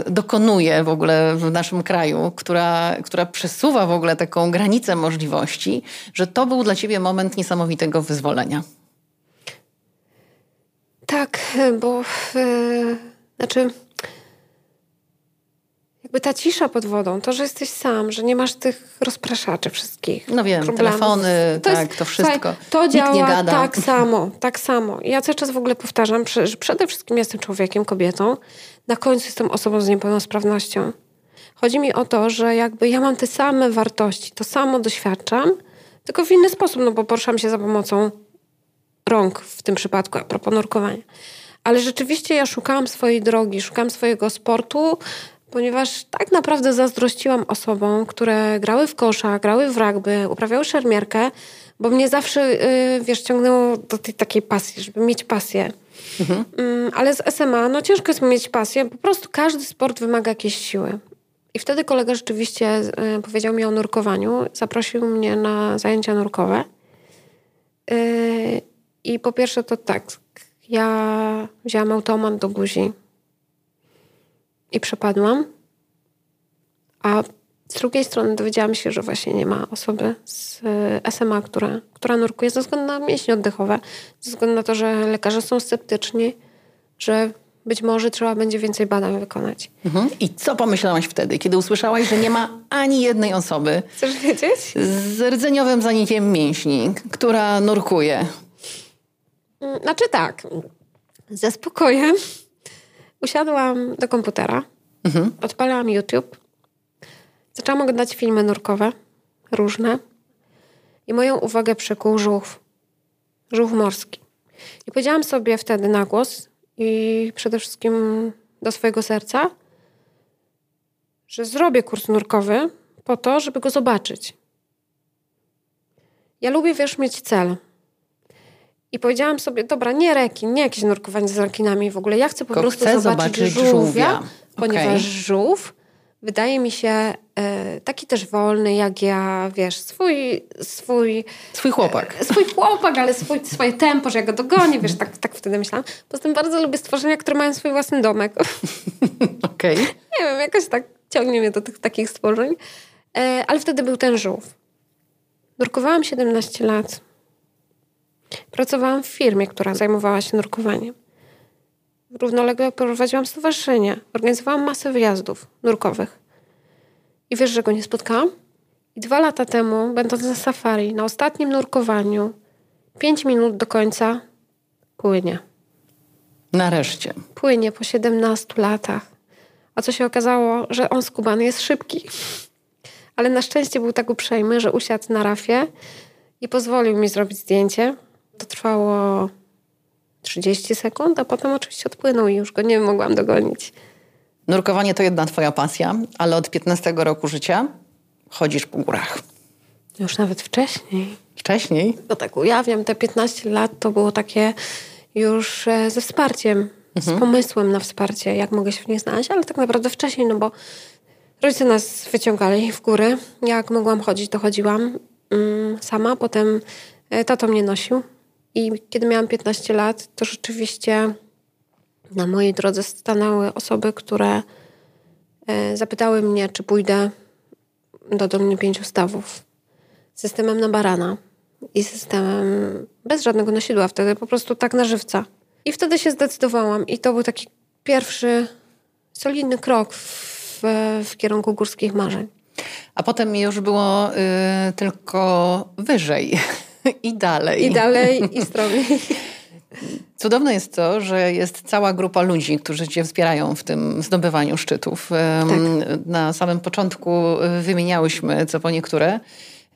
y, dokonuje w ogóle w naszym kraju, która, która przesuwa w ogóle taką granicę możliwości, że to był dla ciebie moment niesamowitego wyzwolenia. Tak, bo yy, znaczy jakby ta cisza pod wodą, to, że jesteś sam, że nie masz tych rozpraszaczy wszystkich. No wiem, problemów. telefony, To tak, jest- to wszystko. To Nikt działa nie gada. tak samo, tak samo. Ja cały czas w ogóle powtarzam, że że przede wszystkim jestem człowiekiem, kobietą, na końcu jestem osobą z niepełnosprawnością. Chodzi mi o to, że jakby ja mam te same wartości, to samo doświadczam, tylko w inny sposób, no bo poruszam się za pomocą rąk w tym przypadku, a propos nurkowania. Ale rzeczywiście ja szukałam swojej drogi, szukałam swojego sportu, ponieważ tak naprawdę zazdrościłam osobom, które grały w kosza, grały w rugby, uprawiały szermierkę, bo mnie zawsze, yy, wiesz, ciągnęło do tej takiej pasji, żeby mieć pasję. Mm, ale z SMA, no ciężko jest mieć pasję, po prostu każdy sport wymaga jakiejś siły. I wtedy kolega rzeczywiście y, powiedział mi o nurkowaniu, zaprosił mnie na zajęcia nurkowe. Yy, I po pierwsze to tak, ja wzięłam automat do buzi i przepadłam. A z drugiej strony dowiedziałam się, że właśnie nie ma osoby z y, SMA, która, która nurkuje ze względu na mięśnie oddechowe, ze względu na to, że lekarze są sceptyczni, że być może trzeba będzie więcej badań wykonać. Mhm. I co pomyślałaś wtedy, kiedy usłyszałaś, że nie ma ani jednej osoby Chcesz wiedzieć? z rdzeniowym zanikiem mięśni, która nurkuje? Znaczy tak, ze spokojem usiadłam do komputera, odpalałam YouTube, zaczęłam oglądać filmy nurkowe, różne i moją uwagę przykuł żółw, żółw morski. I powiedziałam sobie wtedy na głos i przede wszystkim do swojego serca, że zrobię kurs nurkowy po to, żeby go zobaczyć. Ja lubię, wiesz, mieć cel. I powiedziałam sobie, dobra, nie rekin, nie jakieś nurkowanie z rekinami w ogóle. Ja chcę po Tylko prostu chcę zobaczyć, zobaczyć żółwia, żółwia. ponieważ żółw wydaje mi się e, taki też wolny jak ja, wiesz, swój, swój, Swój chłopak. swój chłopak, ale swój, swoje tempo, że ja go dogonię, wiesz, tak, tak wtedy myślałam. Poza tym bardzo lubię stworzenia, które mają swój własny domek. (laughs) Okej. nie wiem, jakoś tak ciągnie mnie do tych takich stworzeń. E, ale wtedy był ten żółw. Nurkowałam 17 lat. Pracowałam w firmie, która zajmowała się nurkowaniem. Równolegle prowadziłam stowarzyszenie. Organizowałam masę wyjazdów nurkowych. I wiesz, że go nie spotkałam? I dwa lata temu, będąc na safari, na ostatnim nurkowaniu, pięć minut do końca, płynie Nareszcie. płynie po 17 latach. A co się okazało, że on skubany jest szybki. Ale na szczęście był tak uprzejmy, że usiadł na rafie i pozwolił mi zrobić zdjęcie. To trwało 30 sekund, a potem oczywiście odpłynął i już go nie mogłam dogonić. Nurkowanie to jedna twoja pasja, ale od 15 roku życia chodzisz po górach. Już nawet wcześniej. Wcześniej? Bo tak ujawniam, te 15 lat to było takie już e, ze wsparciem, mhm. z pomysłem na wsparcie, jak mogę się w nie znaleźć, ale tak naprawdę wcześniej, no bo rodzice nas wyciągali w góry. Jak mogłam chodzić, to chodziłam mm, sama. Potem e, tato mnie nosił. I kiedy miałam 15 lat, to rzeczywiście na mojej drodze stanęły osoby, które e, zapytały mnie, czy pójdę do Doliny Pięciu Stawów systemem na barana i systemem bez żadnego nosidła wtedy, po prostu tak na żywca. I wtedy się zdecydowałam i to był taki pierwszy solidny krok w, w kierunku górskich marzeń. A potem już było y, tylko wyżej (laughs) i dalej. I dalej, i stromiej. (laughs) Cudowne jest to, że jest cała grupa ludzi, którzy Cię wspierają w tym zdobywaniu szczytów. Tak. Na samym początku y, wymieniałyśmy co po niektóre.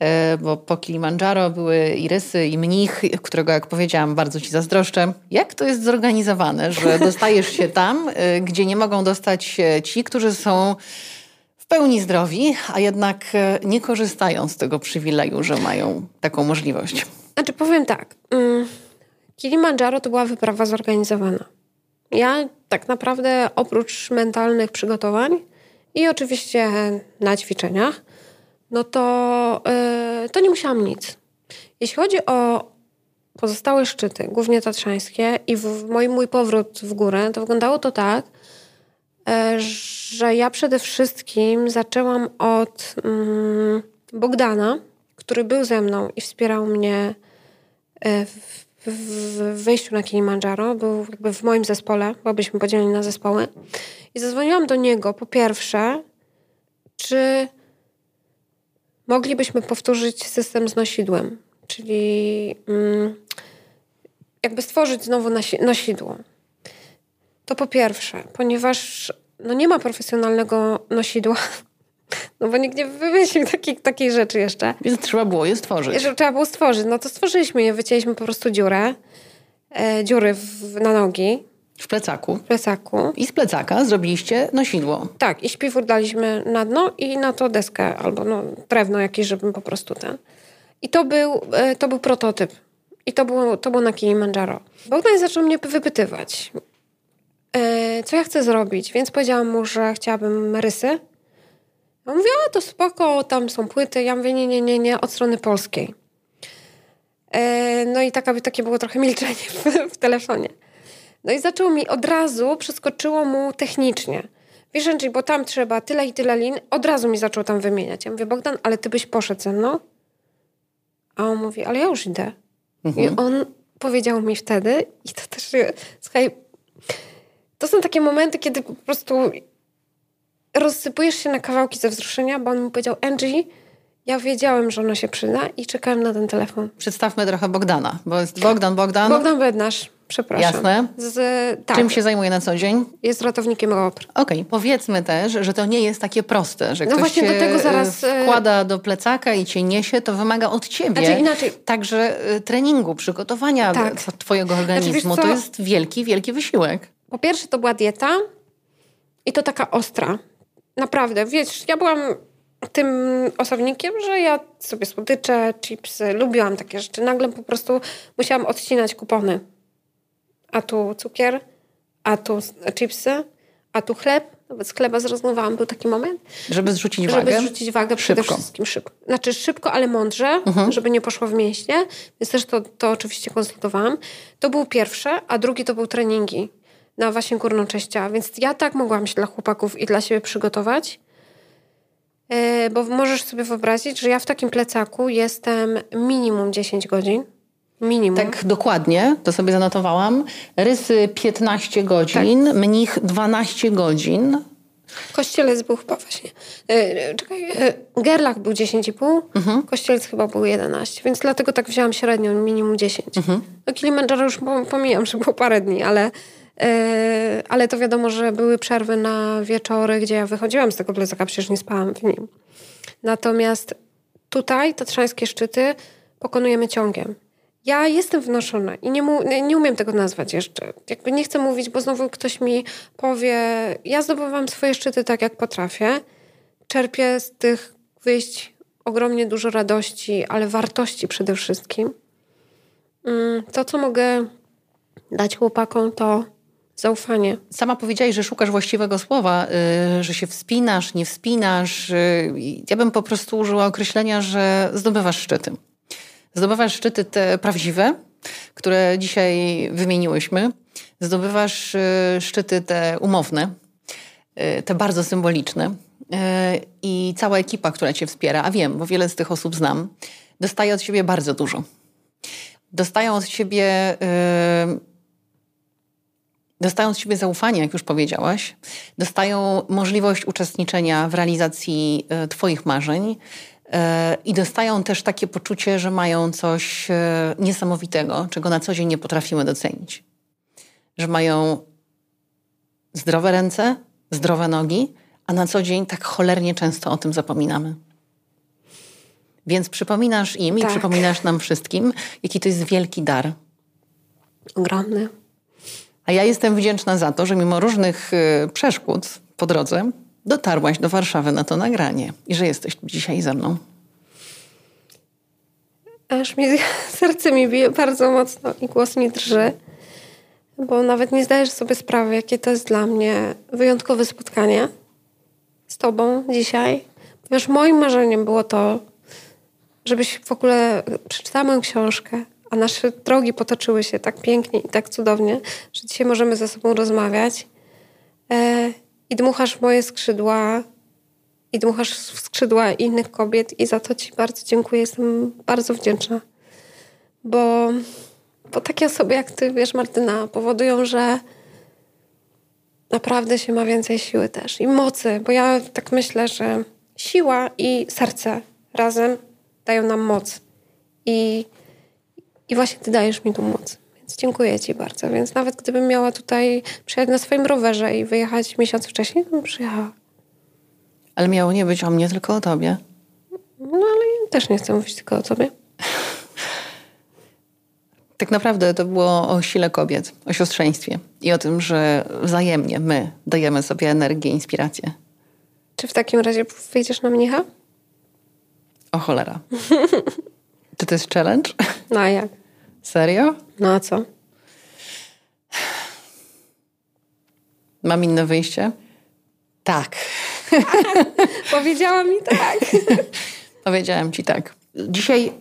E, bo po Kilimandżaro były i rysy, i mnich, którego, jak powiedziałam, bardzo ci zazdroszczę. Jak to jest zorganizowane, że (laughs) dostajesz się tam, e, gdzie nie mogą dostać się ci, którzy są w pełni zdrowi, a jednak e, nie korzystają z tego przywileju, że mają taką możliwość? Znaczy, powiem tak. Mm, Kilimandżaro to była wyprawa zorganizowana. Ja tak naprawdę oprócz mentalnych przygotowań i oczywiście na ćwiczeniach, no to, yy, to nie musiałam nic. Jeśli chodzi o pozostałe szczyty, głównie tatrzańskie i w, mój, mój powrót w górę, to wyglądało to tak, że ja przede wszystkim zaczęłam od yy, Bogdana, który był ze mną i wspierał mnie e, w, w wejściu na Kilimandżaro. Był jakby w moim zespole, bo byliśmy podzieleni na zespoły. I zadzwoniłam do niego po pierwsze, czy moglibyśmy powtórzyć system z nosidłem, czyli mm, jakby stworzyć znowu nosidło. To po pierwsze, ponieważ no nie ma profesjonalnego nosidła, (laughs) no bo nikt nie wymyślił takiej, takiej rzeczy jeszcze. Więc trzeba było je stworzyć. Trzeba było stworzyć. No to stworzyliśmy je, wycięliśmy po prostu dziurę, e, dziury w, na nogi w plecaku. W plecaku. I z plecaka zrobiliście nosidło. Tak, i śpiwór daliśmy na dno i na to deskę albo no, drewno jakieś, żebym po prostu ten. I to był, e, to był prototyp. I to było, to było na Kilimandżaro. Bogdan zaczął mnie wypytywać, co ja chcę zrobić, więc powiedziałam mu, że chciałabym rysy. On mówi, a to spoko, tam są płyty. Ja mówię, nie, nie, nie, nie, od strony polskiej. E, no i taka, takie było trochę milczenie w, w telefonie. No i zaczął mi od razu, przeskoczyło mu technicznie. Wiesz, Andrzej, bo tam trzeba tyle i tyle lin. Od razu mi zaczął tam wymieniać. Ja mówię, Bogdan, ale ty byś poszedł ze mną? A on mówi, ale ja już idę. Mhm. I on powiedział mi wtedy, i to też, słuchaj, to są takie momenty, kiedy po prostu rozsypujesz się na kawałki ze wzruszenia, bo on mi powiedział, Angie, ja wiedziałem, że ono się przyda i czekałem na ten telefon. Przedstawmy trochę Bogdana, bo jest Bogdan, Bogdan. Bogdan Bednarz. Przepraszam. Jasne. Z, tak. Czym się zajmuje na co dzień? Jest ratownikiem OPR. Okej, okay. powiedzmy też, że to nie jest takie proste, że no ktoś się do tego zaraz e, wkłada do plecaka i cię niesie, to wymaga od ciebie znaczy inaczej. także e, treningu, przygotowania tak. twojego znaczy, organizmu. Znaczy, to jest wielki, wielki wysiłek. Po pierwsze to była dieta i to taka ostra. Naprawdę, wiesz, ja byłam tym osobnikiem, że ja sobie słodycze, chipsy, lubiłam takie rzeczy. Nagle po prostu musiałam odcinać kupony a tu cukier, a tu chipsy, a tu chleb. Nawet z chleba zrezygnowałam, był taki moment. Żeby zrzucić wagę? Żeby zrzucić wagę szybko. przede wszystkim szybko. Znaczy szybko, ale mądrze, mhm. żeby nie poszło w mięśnie. Więc też to, to oczywiście konsultowałam. To był pierwsze, a drugi to był treningi na właśnie górną część ciała. Więc ja tak mogłam się dla chłopaków i dla siebie przygotować. Yy, bo możesz sobie wyobrazić, że ja w takim plecaku jestem minimum 10 godzin. Minimum. Tak, dokładnie, to sobie zanotowałam. Rysy 15 godzin, tak. mnich 12 godzin. Kościelec był chyba właśnie. Yy, czekaj, yy, Gerlach był 10,5, mhm. Kościelec chyba był 11, więc dlatego tak wzięłam średnią, minimum 10. Mhm. No Kilimandżaro już pomijam, że było parę dni, ale, ale to wiadomo, że były przerwy na wieczory, gdzie ja wychodziłam z tego plecaka, przecież nie spałam w nim. Natomiast tutaj, tatrzańskie szczyty, pokonujemy ciągiem. Ja jestem wnoszona i nie, nie umiem tego nazwać jeszcze. Jakby nie chcę mówić, bo znowu ktoś mi powie, ja zdobywam swoje szczyty tak, jak potrafię. Czerpię z tych wyjść ogromnie dużo radości, ale wartości przede wszystkim. Mm, to, co mogę dać chłopakom, to zaufanie. Sama powiedziałaś, że szukasz właściwego słowa, yy, że się wspinasz, nie wspinasz. Yy, ja bym po prostu użyła określenia, że zdobywasz szczyty. Zdobywasz szczyty te prawdziwe, które dzisiaj wymieniłyśmy. Zdobywasz yy, szczyty te umowne, te bardzo symboliczne. I cała ekipa, która cię wspiera, a wiem, bo wiele z tych osób znam, dostaje od siebie bardzo dużo. Dostają od siebie dostają z siebie zaufanie, jak już powiedziałaś, dostają możliwość uczestniczenia w realizacji e, Twoich marzeń e, i dostają też takie poczucie, że mają coś e, niesamowitego, czego na co dzień nie potrafimy docenić. Że mają zdrowe ręce, zdrowe nogi, a na co dzień tak cholernie często o tym zapominamy. Więc przypominasz im tak. i przypominasz nam wszystkim, jaki to jest wielki dar. Ogromny. A ja jestem wdzięczna za to, że mimo różnych y, przeszkód po drodze dotarłaś do Warszawy na to nagranie i że jesteś tu dzisiaj ze mną. Aż mi (laughs) serce mi bije bardzo mocno i głos mi drży, bo nawet nie zdajesz sobie sprawy, jakie to jest dla mnie wyjątkowe spotkanie z Tobą dzisiaj. Wiesz, moim marzeniem było to, żebyś w ogóle przeczytała moją książkę, a nasze drogi potoczyły się tak pięknie i tak cudownie, że dzisiaj możemy ze sobą rozmawiać. E, I dmuchasz moje skrzydła, i dmuchasz w skrzydła innych kobiet, i za to Ci bardzo dziękuję. Jestem bardzo wdzięczna. Bo, bo takie osoby jak Ty, wiesz, Martyna, powodują, że naprawdę się ma więcej siły też i mocy, bo ja tak myślę, że siła i serce razem dają nam moc. I i właśnie ty dajesz mi tu moc. Więc dziękuję ci bardzo. Więc nawet gdybym miała tutaj przyjechać na swoim rowerze i wyjechać miesiąc wcześniej, to bym przyjechała. Ale miało nie być o mnie, tylko o tobie. No ale ja też nie chcę mówić tylko o tobie. (laughs) Tak naprawdę to było o sile kobiet, o siostrzeństwie i o tym, że wzajemnie my dajemy sobie energię, inspirację. Czy w takim razie wyjdziesz na mnicha? O cholera. (laughs) Czy to jest challenge? No a jak? Serio? No a co? Mam inne wyjście? Tak. (laughs) Powiedziała mi tak. (laughs) Powiedziałem ci tak. Dzisiaj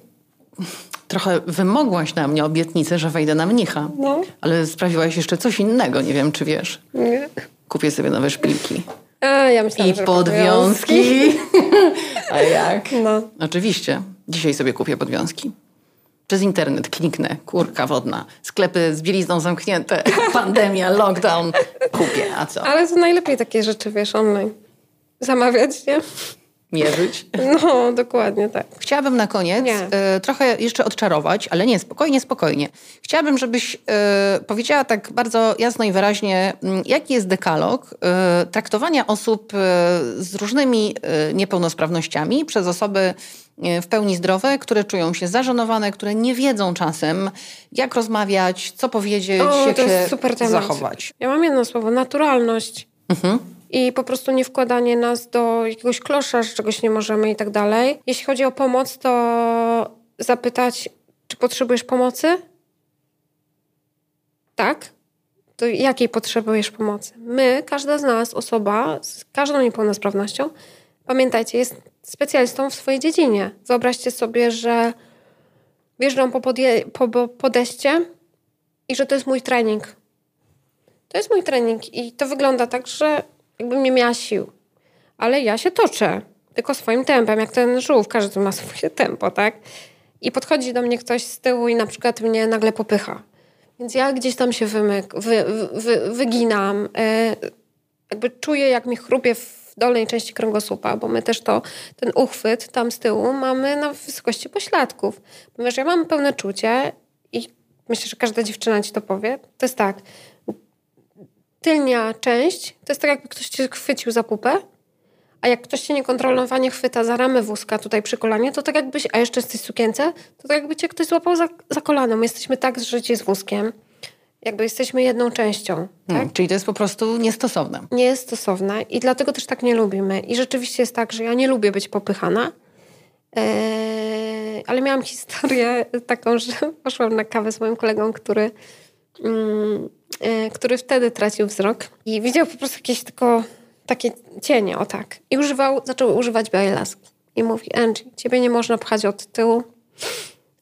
trochę wymogłaś na mnie obietnicę, że wejdę na mnicha. No. Ale sprawiłaś jeszcze coś innego, nie wiem czy wiesz. Nie. Kupię sobie nowe szpilki. A, ja myślałam, I podwiązki. (laughs) A jak? No. Oczywiście. Dzisiaj sobie kupię podwiązki. Przez internet kliknę, kurka wodna, sklepy z bielizną zamknięte, (laughs) pandemia, lockdown, kupię, a co? Ale to najlepiej takie rzeczy, wiesz, online. Zamawiać, nie? Mierzyć. No, dokładnie tak. Chciałabym na koniec y, trochę jeszcze odczarować, ale nie, spokojnie, spokojnie. Chciałabym, żebyś y, powiedziała tak bardzo jasno i wyraźnie, y, jaki jest dekalog traktowania osób z różnymi niepełnosprawnościami przez osoby w pełni zdrowe, które czują się zażenowane, które nie wiedzą czasem, jak rozmawiać, co powiedzieć, o, jak się zachować. Ja mam jedno słowo, naturalność. Mhm i po prostu nie wkładanie nas do jakiegoś klosza, że czegoś nie możemy i tak dalej. Jeśli chodzi o pomoc, to zapytać, czy potrzebujesz pomocy? Tak? To jakiej potrzebujesz pomocy? My, każda z nas, osoba z każdą niepełnosprawnością, pamiętajcie, jest specjalistą w swojej dziedzinie. Wyobraźcie sobie, że wjeżdżam po, podje- po podejście i że to jest mój trening. To jest mój trening i to wygląda tak, że jakbym nie miała sił. Ale ja się toczę, tylko swoim tempem, jak ten żółw, każdy ma (laughs) swoje tempo, tak? I podchodzi do mnie ktoś z tyłu i na przykład mnie nagle popycha. Więc ja gdzieś tam się wymyk, wy, wy, wyginam, e, jakby czuję, jak mi chrupie w dolnej części kręgosłupa, bo my też to, ten uchwyt tam z tyłu mamy na wysokości pośladków. Ponieważ ja mam pełne czucie i myślę, że każda dziewczyna ci to powie, to jest tak, tylnia część to jest tak, jakby ktoś cię chwycił za pupę, a jak ktoś cię niekontrolowanie chwyta za ramę wózka tutaj przy kolanie, to tak jakbyś, a jeszcze jesteś sukience, to tak jakby cię ktoś złapał za, za kolano. My jesteśmy tak zżyci z wózkiem. Jakby jesteśmy jedną częścią. Hmm, tak? Hmm, czyli to jest po prostu niestosowne. Nie jest stosowne i dlatego też tak nie lubimy. I rzeczywiście jest tak, że ja nie lubię być popychana. ale miałam historię taką, (laughs) że poszłam na kawę z moim kolegą, który, który wtedy tracił wzrok i widział po prostu jakieś tylko takie cienie, o tak. I używał, zaczął używać białej laski. I mówi, Angie, ciebie nie można pchać od tyłu,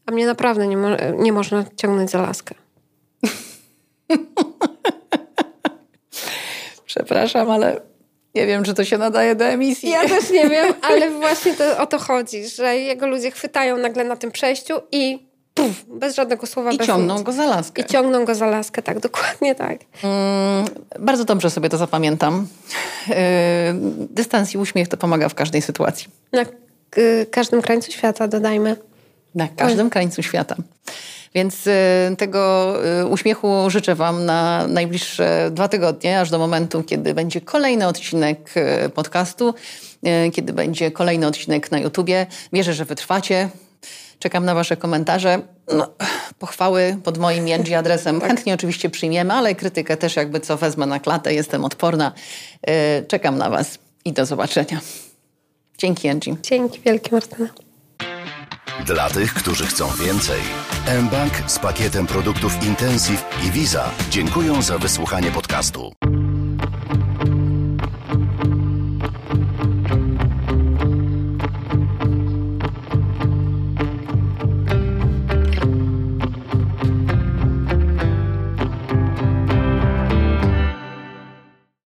a mnie naprawdę nie, mo nie można ciągnąć za laskę. (laughs) Przepraszam, ale nie wiem, czy to się nadaje do emisji. Ja też nie wiem, (laughs) ale właśnie to, o to chodzi, że jego ludzie chwytają nagle na tym przejściu i puf, bez żadnego słowa. I ciągną nic. go za laskę. I ciągną go za laskę, tak, dokładnie tak. Mm, bardzo dobrze sobie to zapamiętam. Yy, dystans i uśmiech to pomaga w każdej sytuacji. Na każdym krańcu świata, dodajmy. Na każdym krańcu świata. Więc y, tego y, uśmiechu życzę Wam na najbliższe dwa tygodnie, aż do momentu, kiedy będzie kolejny odcinek y, podcastu, kiedy będzie kolejny odcinek na YouTubie. Wierzę, że wytrwacie. Czekam na Wasze komentarze. No, pochwały pod moim Jędzi (laughs) adresem tak. chętnie oczywiście przyjmiemy, ale krytykę też jakby co wezmę na klatę. Jestem odporna. Czekam na Was i do zobaczenia. Dzięki, Angie. Dzięki wielkie, Martyna. Dla tych, którzy chcą więcej, mBank z pakietem produktów Intensive i Visa dziękują za wysłuchanie podcastu.